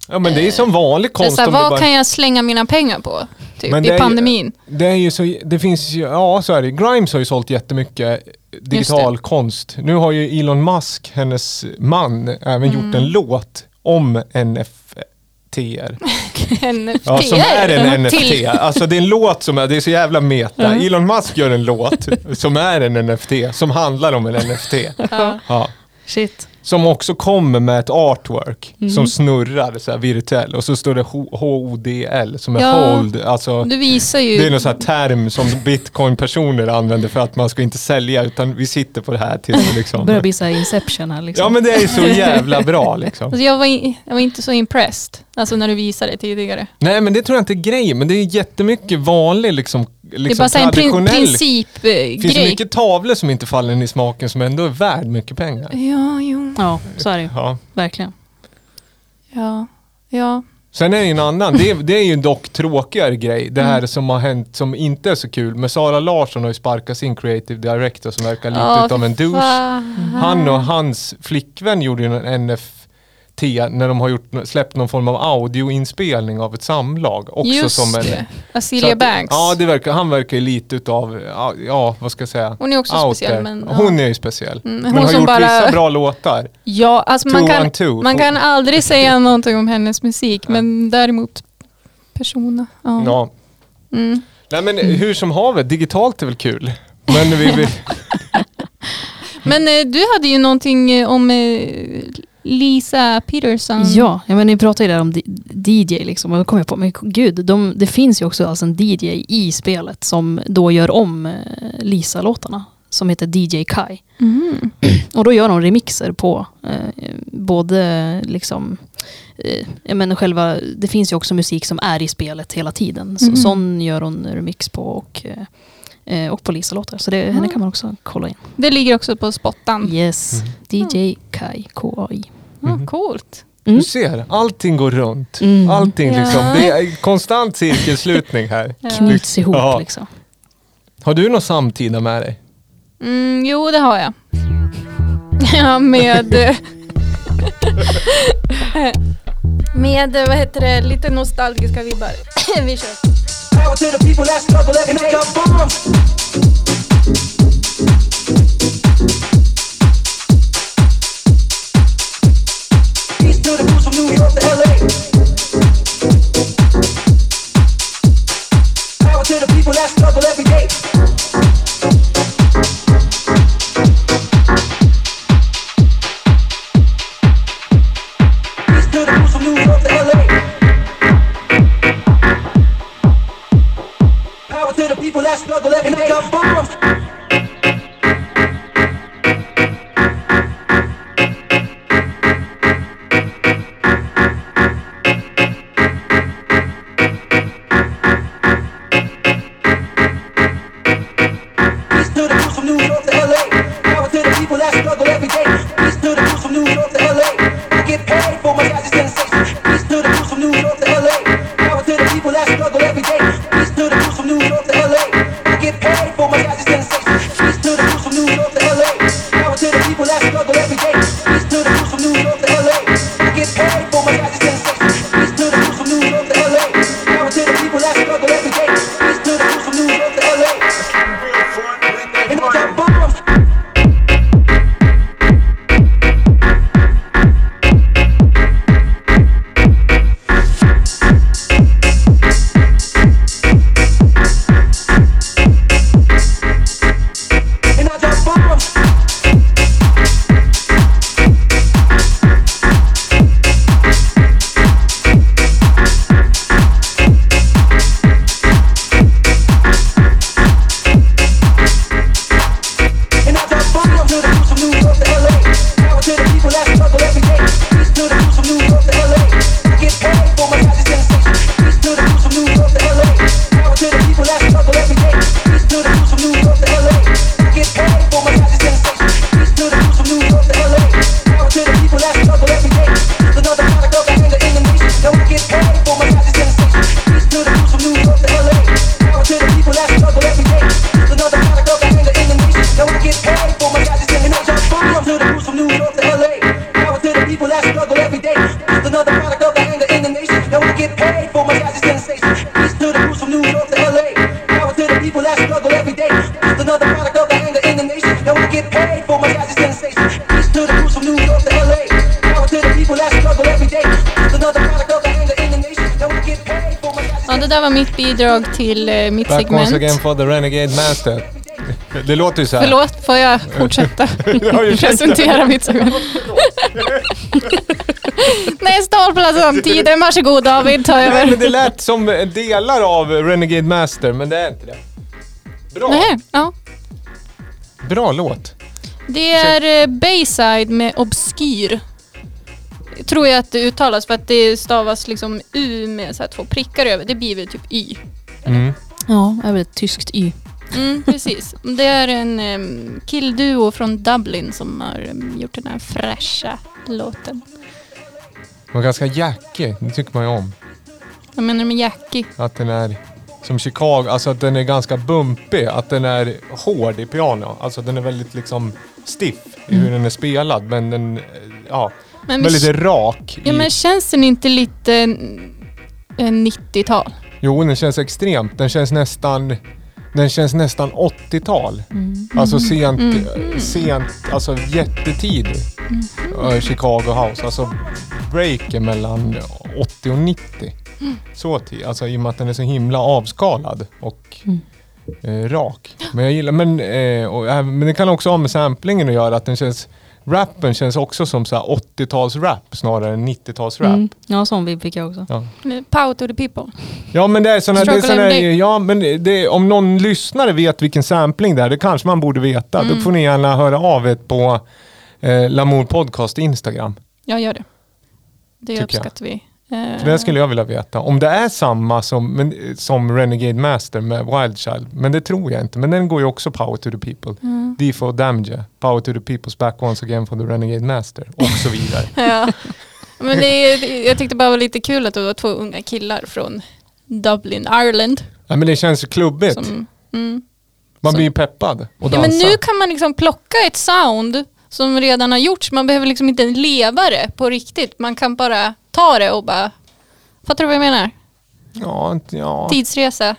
Ja men det är som vanlig konst. så här, vad bara- kan jag slänga mina pengar på? Typ, Men det I är ju- pandemin. Det är ju så, det finns ju, ja så är det. Grimes har ju sålt jättemycket digital konst. Nu har ju Elon Musk, hennes man, även Mm. gjort en låt om NFTer. NFT. Ja, som är en NFT. Alltså det är en låt som är, det är så jävla meta. Ja. Elon Musk gör en låt som är en NFT, som handlar om en NFT. Ja. Ja. Shit. Som också kommer med ett artwork Mhm. som snurrar så här virtuell och så står det HODL som är Ja. hold, alltså Du visar ju. det är någon sån term som bitcoin-personer använder för att man ska inte sälja utan vi sitter på det här tills Det liksom... börjar bli så Inception här liksom. Ja men det är så jävla bra liksom. Alltså jag, var in, jag var inte så impressed. Alltså när du visade det tidigare. Nej men det tror jag inte är grejen, men det är jättemycket vanlig liksom, det är liksom bara här en prin, traditionell... Det finns principgrej. mycket tavlor som inte faller en i smaken som ändå är värd mycket pengar. Ja, jo. Ja, så är det. Ja. Verkligen. Ja. Ja. Sen är det en annan, det är, det är ju en dock tråkigare grej. Det här Mm. som har hänt som inte är så kul. Men Sara Larsson har ju sparkat sin creative director som verkar lite Ja, utav en douche. fan. Han och hans flickvän gjorde ju en När de har gjort, släppt någon form av audioinspelning av ett samlag. Också Just som en, det. Azealia Banks. Ja, det verkar, han verkar ju lite utav, ja, ja vad ska jag säga? Hon är också out speciell. Men, ja. Hon är ju speciell. Mm, men hon har som gjort bara- vissa bra låtar. Ja, alltså man kan, two. man kan aldrig säga någonting om hennes musik, men däremot persona. Ja. Ja. Mm. Nej men hur som havet, digitalt är väl kul. Men vi vill, Men eh, du hade ju någonting eh, om eh, Lisa Peterson. Ja, ja men ni pratar ju där om DJ liksom. Och då kom jag på, men gud, de, det finns ju också alltså en DJ i spelet som då gör om eh, Lisa-låtarna. Som heter DJ Kai. Mm. Och då gör de remixer på eh, både liksom eh, menar själva, det finns ju också musik som är i spelet hela tiden. Så, Mm. Sån gör hon remix på och, eh, eh, och på Lisa-låtar. Så det, henne kan man också kolla in. Det ligger också på spottan. Yes, Mm. DJ Kai, K-A-I. Ja, Mhm. coolt. Mm. Du ser, allting går runt. Mm. Allting Ja. liksom. Det är konstant cirkelslutning här. Ja. Knyts ihop Ja. liksom. Har du något samtida med dig? Mm, jo, det har jag. Ja, med... med, vad heter det, lite nostalgiska vibbar. Vi kör. Once again for the Renegade Master. Det låter ju så här. Förlåt, får jag fortsätta presentera mitt segment? Nästa hållplats tiden, varsågod David, ta Nej, över. men det lät som delar av Renegade Master, men det är inte det. Bra, Nej, ja. bra låt. Det är eh, Bayside med Obskyr. Tror jag att det uttalas för att det stavas liksom U med så här två prickar över. Det blir väl typ Y. Mm. Ja, det är väl ett tyskt Y. Mm, precis. Det är en um, killduo från Dublin som har gjort den här fräscha låten. Den var ganska jackig, det tycker man ju om. Jag menar med Jackie. Att den är som Chicago, alltså att den är ganska bumpig, att den är hård i piano. Alltså den är väldigt liksom stiff i hur den är spelad, men den, eh, ja, Men, väldigt rak. ja, i, men känns den inte lite eh, 90-tal? Jo, den känns extremt. Den känns nästan, den känns nästan 80-tal. Mm. Alltså sent, Mm. sent, alltså jättetidig. eh, Chicago House. Alltså breaken mellan 80 och 90. Så tid, alltså i och med att den är så himla avskalad och Mm. eh, rak. Men jag gillar, men, eh, och, äh, men det kan också ha med samplingen att göra, att den känns Rappen känns också som så här 80-tals-rap snarare än 90-tals-rap. Mm. Ja, sån vibb fick jag också. Ja. Power to the people. Ja men det är såna, det är såna, ja men det, om någon lyssnare vet vilken sampling det är, det kanske man borde veta. Mm. Då får ni gärna höra av er på eh, Lamour Podcast Instagram. Jag gör det. Det Tycker jag. uppskattar vi. Eh, För det skulle jag vilja veta. Om det är samma som, men, som Renegade Master med Wild Child. Men det tror jag inte. Men den går ju också Power to the People. Mm. D for Damage, Power to the People's back once again for the Renegade Master. Och så vidare. Ja. Men det är, jag tyckte bara det var lite kul att det var två unga killar från Dublin, Ireland. ja, men det känns ju klubbigt. Som, mm. Man så- blir ju peppad och ja, dansa. men nu kan man liksom plocka ett sound som redan har gjorts. Man behöver liksom inte leva det på riktigt. Man kan bara ta det och bara... Fattar du vad jag menar? Ja, ja. Tidsresa.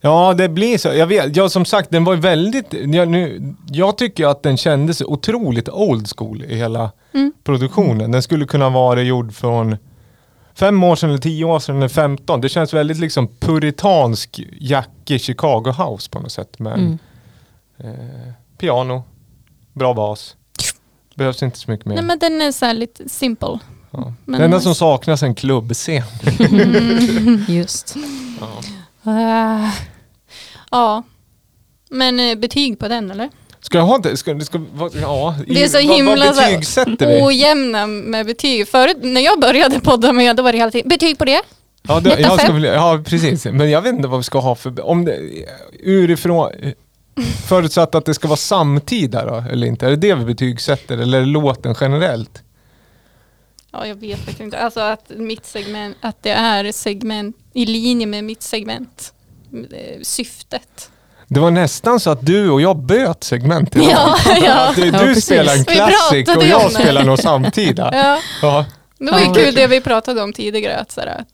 ja, det blir så. Jag vet, ja, som sagt, den var ju väldigt... Jag, nu, jag tycker att den kändes otroligt old school i hela Mm. produktionen. Den skulle kunna vara gjord från fem år sedan, eller tio år sedan, eller femton. Det känns väldigt liksom puritansk jackig Chicago house på något sätt. Men Mm. eh, piano, bra bas. Behövs inte så mycket mer. Nej men den är så här lite simple. Ja. men- det enda som saknas är en klubbscen. Just. Ah. ja. Men eh, betyg på den eller? Ska jag ha det? Ska, ska, vad, ja, Det är så vad, himla vad betygsätter vi? ojämna med betyg. Förut när jag började podda med då var det hela tiden betyg på det. Ja, det, jag ska, ja, precis. Men jag vet inte vad vi ska ha för... Om det, urifrån, förutsatt att det ska vara samtida då, eller inte? Är det det vi betygsätter, eller är det låten generellt? Ja jag vet faktiskt inte. Alltså att mitt segment, att det är segment i linje med mitt segment. eh, Syftet. Det var nästan så att du och jag böt segment idag. Ja, ja. Du Ja, du precis. spelar en pratade och jag spelar något samtida. Ja. Ja. Det var ju Ja. kul det vi pratade om tidigare. Att sådär,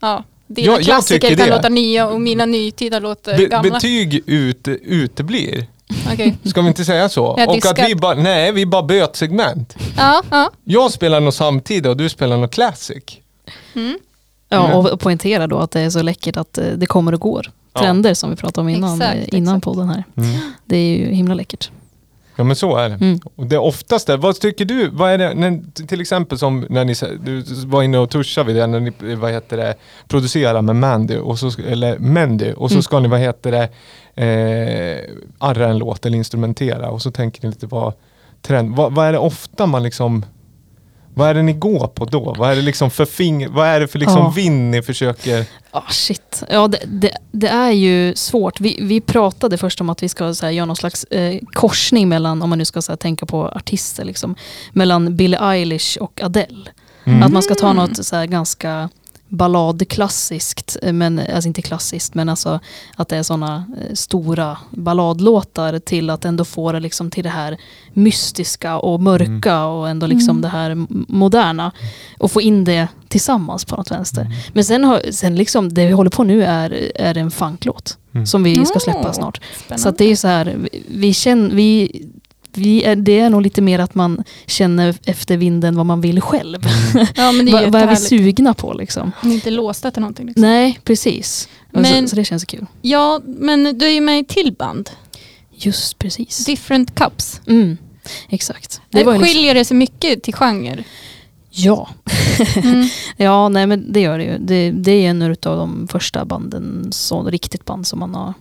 ja, dina Ja, jag klassiker kan det. låta nya och mina nytida låter Be, gamla. betyg ut, uteblir. Okej. Ska vi inte säga så? Jag och att vi bara, nej vi bara böt segment. Ja, ja. Jag spelar något samtida och du spelar något classic. Mm. Ja, Mm. och poängtera då att det är så läckert att eh, det kommer och går. Ja. Trender som vi pratade om innan, Exakt, eh, innan exakt. podden här. Mm. Det är ju himla läckert. Ja men så är det. Mm. Och det oftast är, vad tycker du, vad är det, när, till exempel som när ni, du var inne och tuschade vid det, när ni, vad heter det, producerar med Mandy, och så, eller Mandy, och så Mm. ska ni, vad heter det, eh, arra en låt eller instrumentera, och så tänker ni lite vad, trend, vad, vad är det ofta man liksom, vad är det ni går på då? Vad är det liksom för finger, vad är det för liksom Ja. vind ni försöker, Ah shit. Ja, det, det, det är ju svårt. Vi, vi pratade först om att vi ska så här, göra någon slags eh, korsning mellan, om man nu ska så här, tänka på artister, liksom, mellan Billie Eilish och Adele. Mm. Att man ska ta något så här, ganska balladklassiskt, eh, men, alltså inte klassiskt, men alltså att det är sådana eh, stora balladlåtar till att ändå få det liksom till det här mystiska och mörka och ändå liksom Mm. det här moderna. Och få in det tillsammans på något vänster. Mm. Men sen, har, sen liksom, det vi håller på nu är, är en funklåt Mm. som vi ska släppa snart. Spännande. Så att det är så här, vi, vi känner, vi, vi är, det är nog lite mer att man känner efter vinden vad man vill själv. ja, men det är Vad, är vi sugna på liksom? Ni är inte låsta till någonting. Liksom. Nej, precis. Men- så, så det känns kul. Ja, men du är ju med i till band. Just precis. Different Cups. Mm, exakt. Det Det var liksom, skiljer det sig mycket till genre? ja. Mm. ja, nej men det gör det ju. Det, det är en av de första banden, så riktigt band som man har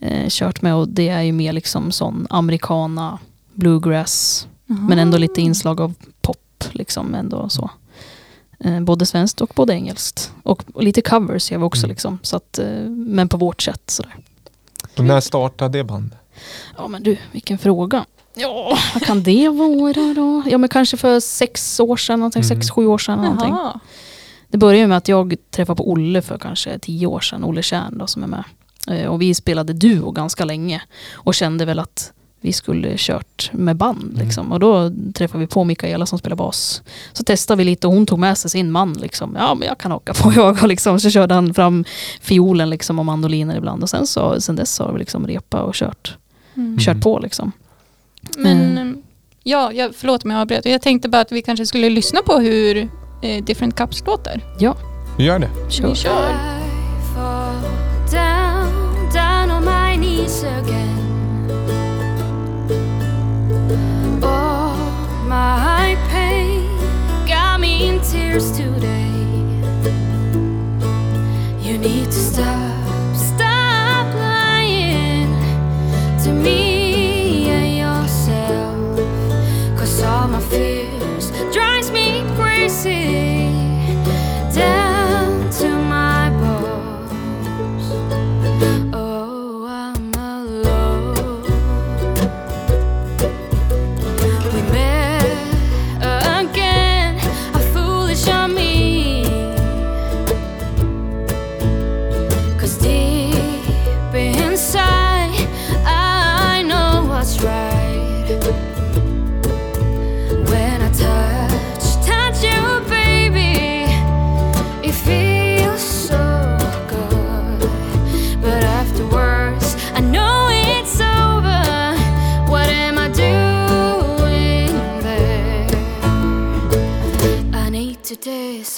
eh, kört med och det är ju mer liksom sån americana, bluegrass, men ändå lite inslag av pop liksom ändå så. Eh, både svenskt och både engelskt. Och, och lite covers gör vi också Mm. liksom. Så att, eh, men på vårt sätt sådär. och när startade det bandet? Ja men du, vilken fråga. Ja, vad kan det vara då? Ja men kanske för sex år sedan, någonting, Mm. sex, sju år sedan. Någonting. Det började ju med att jag träffade på Olle för kanske tio år sedan, Olle Tjärn då som är med. Eh, Och vi spelade duo ganska länge och kände väl att vi skulle kört med band. Mm. Liksom. Och då träffade vi på Mikaela som spelar bas. Så testade vi lite och hon tog med sig sin man. Liksom. Ja men jag kan åka på jag. Och liksom, så körde han fram fiolen liksom, och mandoliner ibland. Och sen, så, sen dess har vi liksom repa och kört, Mm. kört på. Liksom. Men Mm. ja, jag, förlåt om jag avbröt. Jag tänkte bara att vi kanske skulle lyssna på hur eh, Different Cups låter. Vi gör det. Kör. Vi kör. My pain got me in tears today. You need to stop, stop lying to me and yourself. Cause all my fears drives me crazy.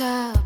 yourself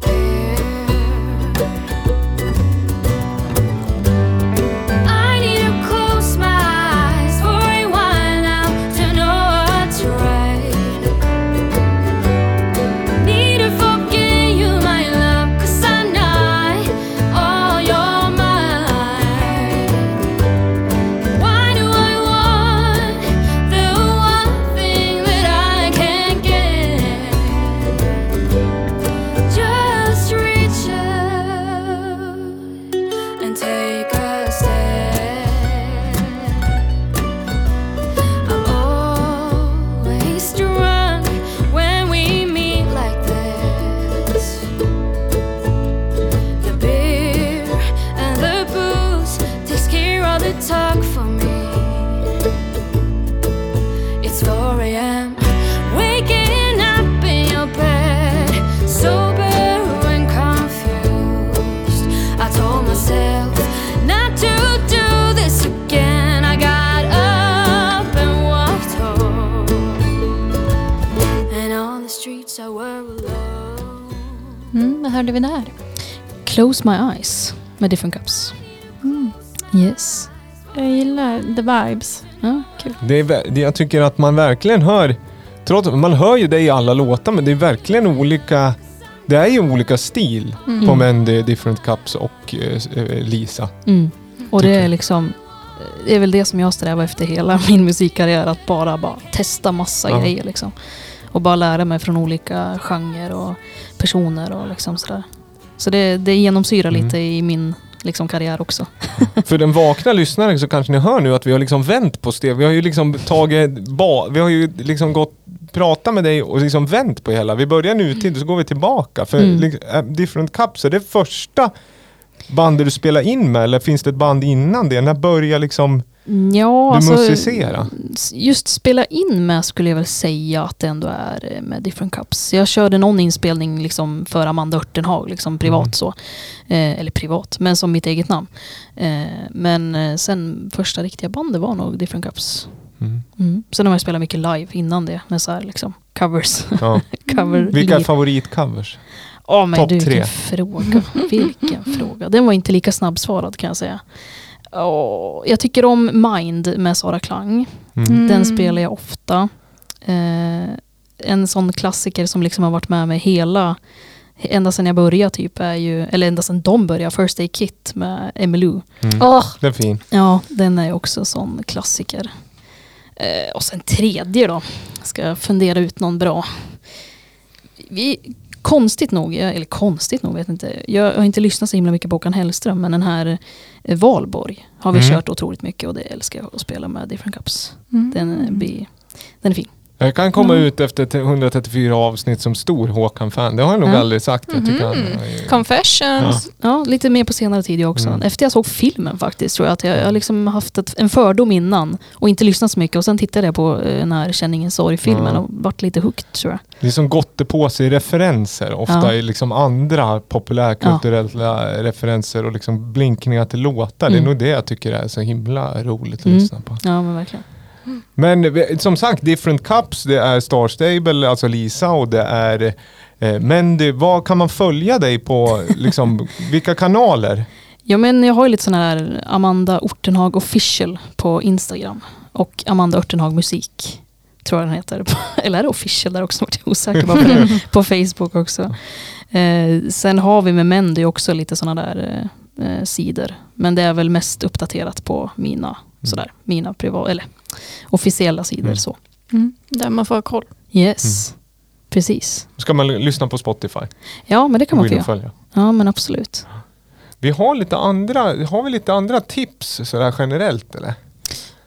Close My Eyes med Different Cups. Mm. Yes. Jag gillar the vibes. Ja. Det är, jag tycker att man verkligen hör, trots man hör ju det i alla låtar, men det är verkligen olika, det är ju olika stil på Mm. Mandy, Different Cups och eh, eh, Lisa. Mm. Och det är liksom det är väl det som jag strävar efter hela min musikkarriär. Att bara, bara testa massa Ja. grejer liksom. Och bara lära mig från olika genrer och personer och liksom sådär. Så det, det genomsyrar Mm. lite i min liksom, karriär också. För den vakna lyssnaren så kanske ni hör nu att vi har liksom vänt på steg. Vi har ju liksom tagit, ba, vi har ju liksom gått, prata med dig och liksom vänt på hela. Vi börjar nutid och så går vi tillbaka. För Mm. liksom, Different Cups, är det första bandet du spelar in med eller finns det ett band innan det? När börjar liksom Ja, du alltså, musicera? Just spela in med skulle jag väl säga att det ändå är eh, med Different Cups. Jag körde någon inspelning liksom för Amanda Örtenhag, liksom privat Mm. så. Eh, eller privat, men som mitt eget namn. Eh, men eh, sen första riktiga bandet var nog Different Cups. Mm. Mm. Sen har jag spelat mycket live innan det, med så här liksom covers. Ja. Cover Vilka är liv. favoritcovers? Men Topp tre. vilken fråga. Vilken fråga. Den var inte lika snabbsvarad kan jag säga. Åh, jag tycker om Mind med Sara Klang. Mm. Mm. Den spelar jag ofta. Eh, en sån klassiker som liksom har varit med mig hela, ända sedan jag började typ är ju, eller ända sedan de började, First Day Kit med Emmylou. Mm. Åh, Den är fin. Ja, den är också sån klassiker. Eh, och sen tredje då, ska jag fundera ut någon bra. Vi, konstigt nog, eller konstigt nog vet inte, jag har inte lyssnat så himla mycket på Håkan Hellström, men den här eh, Valborg har vi Mm. kört otroligt mycket och det älskar jag att spela med Different Cups. Mm. Den, eh, blir, den är fin. Jag kan komma Mm. ut efter t- 134 avsnitt som stor Håkan-fan. Det har jag nog Ja. aldrig sagt. Jag tycker han, Mhm. är- Confessions. Ja, lite mer på senare tid jag också. Mm. Efter jag såg filmen faktiskt tror jag att jag, har liksom haft ett, en fördom innan och inte lyssnat så mycket och sen tittade jag på eh, den här Känningens sorg-filmen Ja. och vart lite hooked tror jag. Det är som gottepåse i referenser. Ofta Ja. i liksom andra populärkulturella referenser och liksom blinkningar till låtar. Det är Mm. nog det jag tycker är så himla roligt att Mm. lyssna på. Ja men verkligen. Men som sagt, Different Cups, det är Star Stable, alltså Lisa och det är eh, Mendy. Vad kan man följa dig på? Liksom, vilka kanaler? Ja men jag har ju lite sån här Amanda Ortenhag official på Instagram och Amanda Ortenhag musik. Tror jag den heter. Eller är det official där också? Jag osäker bara på, det. på Facebook också. Eh, sen har vi med Mendy också lite sådana där eh, eh, sidor. Men det är väl mest uppdaterat på mina, sådär, mina privat, eller officiella sidor. Mm. Så. Mm. Där man får ha koll. Yes, precis. Ska man lyssna på Spotify? Ja men det kan man få göra. följa. Ja men absolut. Vi har lite andra, har vi lite andra tips sådär generellt eller?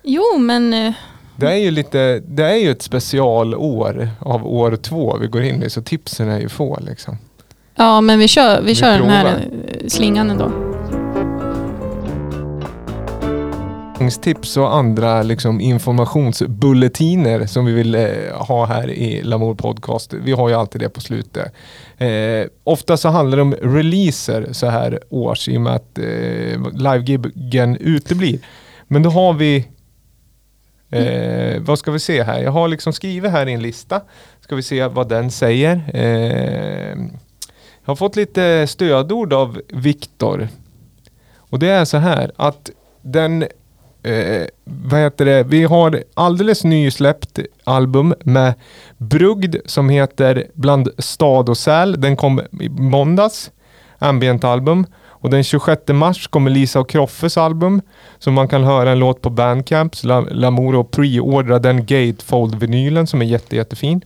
Jo, men eh, Det är ju lite, det är ju ett specialår av år två vi går in i så tipsen är ju få liksom. ja, men vi kör, vi Vi kör den här eh, slingan ändå. Träningstips och andra liksom, informationsbulletiner som vi vill eh, ha här i Lamour Podcast. Vi har ju alltid det på slutet. Eh, ofta så handlar det om releaser så här års i och med att eh, livegiggen uteblir. Men då har vi Eh, vad ska vi se här? Jag har liksom skrivit här i en lista. Ska vi se vad den säger. Eh, jag har fått lite stödord av Viktor. Och det är så här att den, eh, vad heter det, vi har alldeles nysläppt album med Brugd som heter Bland stad och säl. Den kom i måndags, ambient album. Och den 26 mars kommer Lisa och Kroffes album. Så man kan höra en låt på Bandcamp. Lamour och preordra den Gatefold-vinylen som är jätte, jättefin.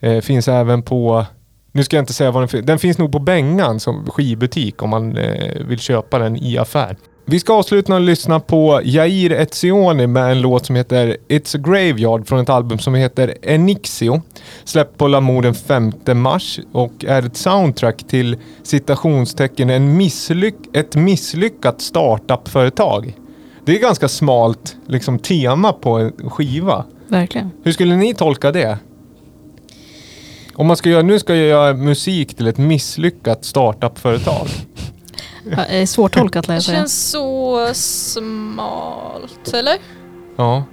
Eh, finns även på nu ska jag inte säga vad den finns. Den finns nog på Bengan som skivbutik om man eh, vill köpa den i affär. Vi ska avsluta att lyssna på Jair Etzioni med en låt som heter It's a Graveyard från ett album som heter Enixio. Släppt på Lamour den 5 mars och är ett soundtrack till citationstecken en misslyck ett misslyckat startup-företag. Det är ganska smalt liksom, tema på en skiva. Verkligen. Hur skulle ni tolka det? Om man ska göra, nu ska jag göra musik till ett misslyckat startup-företag. Ja, det är svårtolkat lär Det jag säga. känns så smalt, eller? Ja.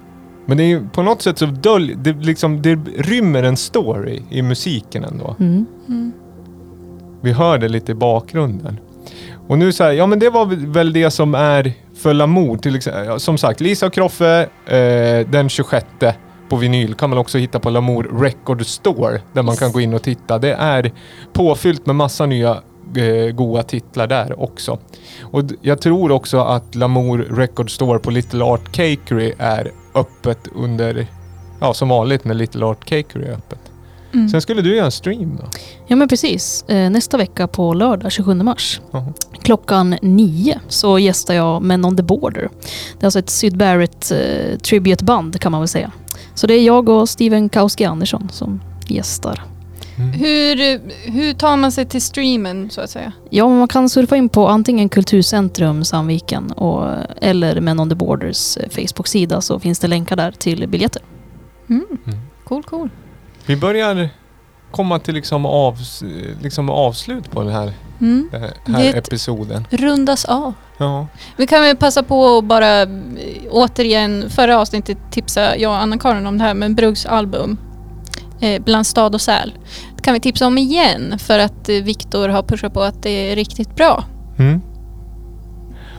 Men det är på något sätt så dölj, det, liksom, det rymmer en story i musiken ändå. Mm. Vi hör det lite i bakgrunden. Och nu så här, ja men det var väl det som är för Lamour. Till exempel, som sagt, Lisa och Kroffe eh, den 26 på vinyl kan man också hitta på Lamour Record Store där man kan gå in och titta. Det är påfyllt med massa nya eh, goa titlar där också. Och jag tror också att Lamour Record Store på Little Art Cakery är öppet under, ja som vanligt när Little Art Cakery är öppet. Mm. Sen skulle du göra en stream då? Ja men precis. Eh, Nästa vecka på lördag 27 mars Jaha. klockan nio så gästar jag Men on the Border. Det är alltså ett Syd Barrett eh, tributeband kan man väl säga. Så det är jag och Steven Kauski Andersson som gästar. Hur, hur tar man sig till streamen så att säga? Ja, men man kan surfa in på antingen Kulturcentrum Sandviken och, eller Men on the Borders eh, Facebook-sida så finns det länkar där till biljetter. Mm. Mm. Cool, cool. Vi börjar komma till liksom, avs liksom avslut på den här, Mm. den här Det episoden. Rundas av. Ja. Vi kan väl passa på att bara eh, återigen, förra avsnittet tipsa jag och Anna-Karin om det här med Bruggs album eh, Bland stad och säl. Kan vi tipsa om igen för att eh, Viktor har pushat på att det är riktigt bra. Mm.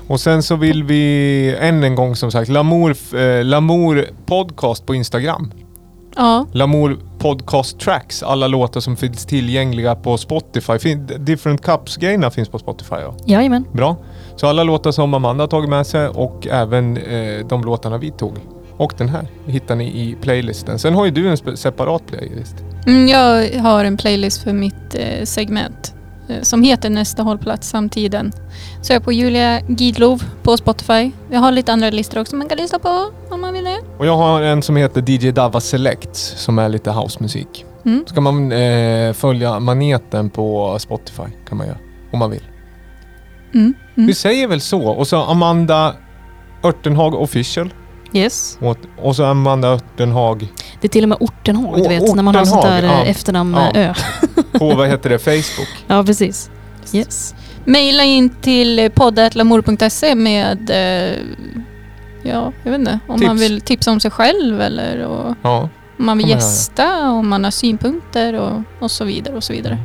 Och sen så vill vi än en gång som sagt, Lamour, eh, Lamour podcast på Instagram. Ja, Lamour podcast tracks, alla låtar som finns tillgängliga på Spotify. Fin Different Cups-grejerna finns på Spotify ja. Jajamän. Bra. Så alla låtar som Amanda har tagit med sig och även eh, de låtarna vi tog. Och den här hittar ni i playlisten. Sen har ju du en separat playlist. mm, jag har en playlist för mitt eh, segment eh, som heter Nästa hållplats samtiden. Sök på Julia Gidlov på Spotify. Jag har lite andra listor också man kan lyssna på om man vill det. Och jag har en som heter DJ Dava Selects som är lite housemusik. Mm. Ska man eh, följa maneten på Spotify kan man göra. Om man vill. Mm. Mm. Vi säger väl så. Och så Amanda Örtenhag official. Yes. Och, och så Amanda Örtenhag Det är till och med Ortenhag, du vet, när man har sånt där Ortenhag, eh, ja. efternamn Ja. med ö. på, vad heter det, Facebook. Ja, precis. Yes. Maila in till poddatlamour.se med, eh, ja, jag vet inte, om Tips. man vill tipsa om sig själv eller och, Ja. om man vill gästa, om man har synpunkter och, och så vidare och så vidare.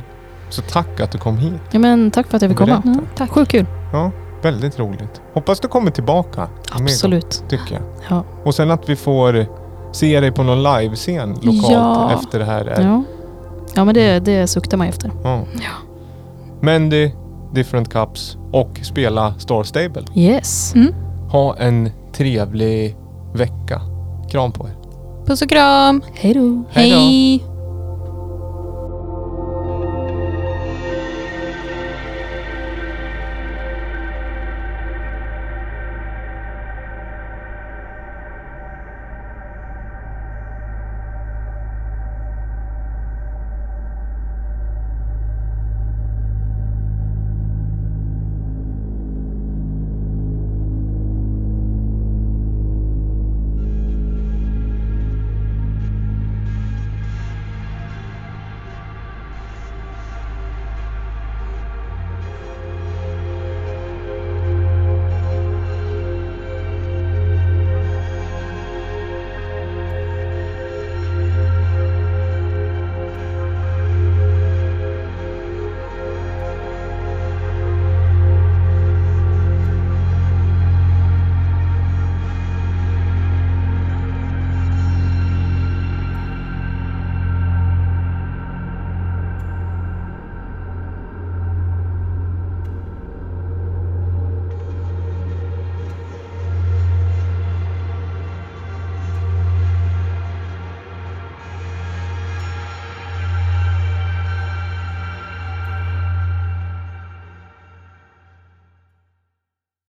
Så tack att du kom hit. Ja, men tack för att jag fick komma. Berätta. Mm, tack. Sjukt kul. Ja, väldigt roligt. Hoppas du kommer tillbaka. Absolut. Tycker jag. Ja. Och sen att vi får se dig på någon livescen lokalt Ja. efter det här. Är. Ja. Ja, men det, det suktar man efter. Ja. Mendy, Different Cups och spela Star Stable. Yes. Mm. Ha en trevlig vecka. Kram på er. Puss och kram! Hej då. Hej då. Hej.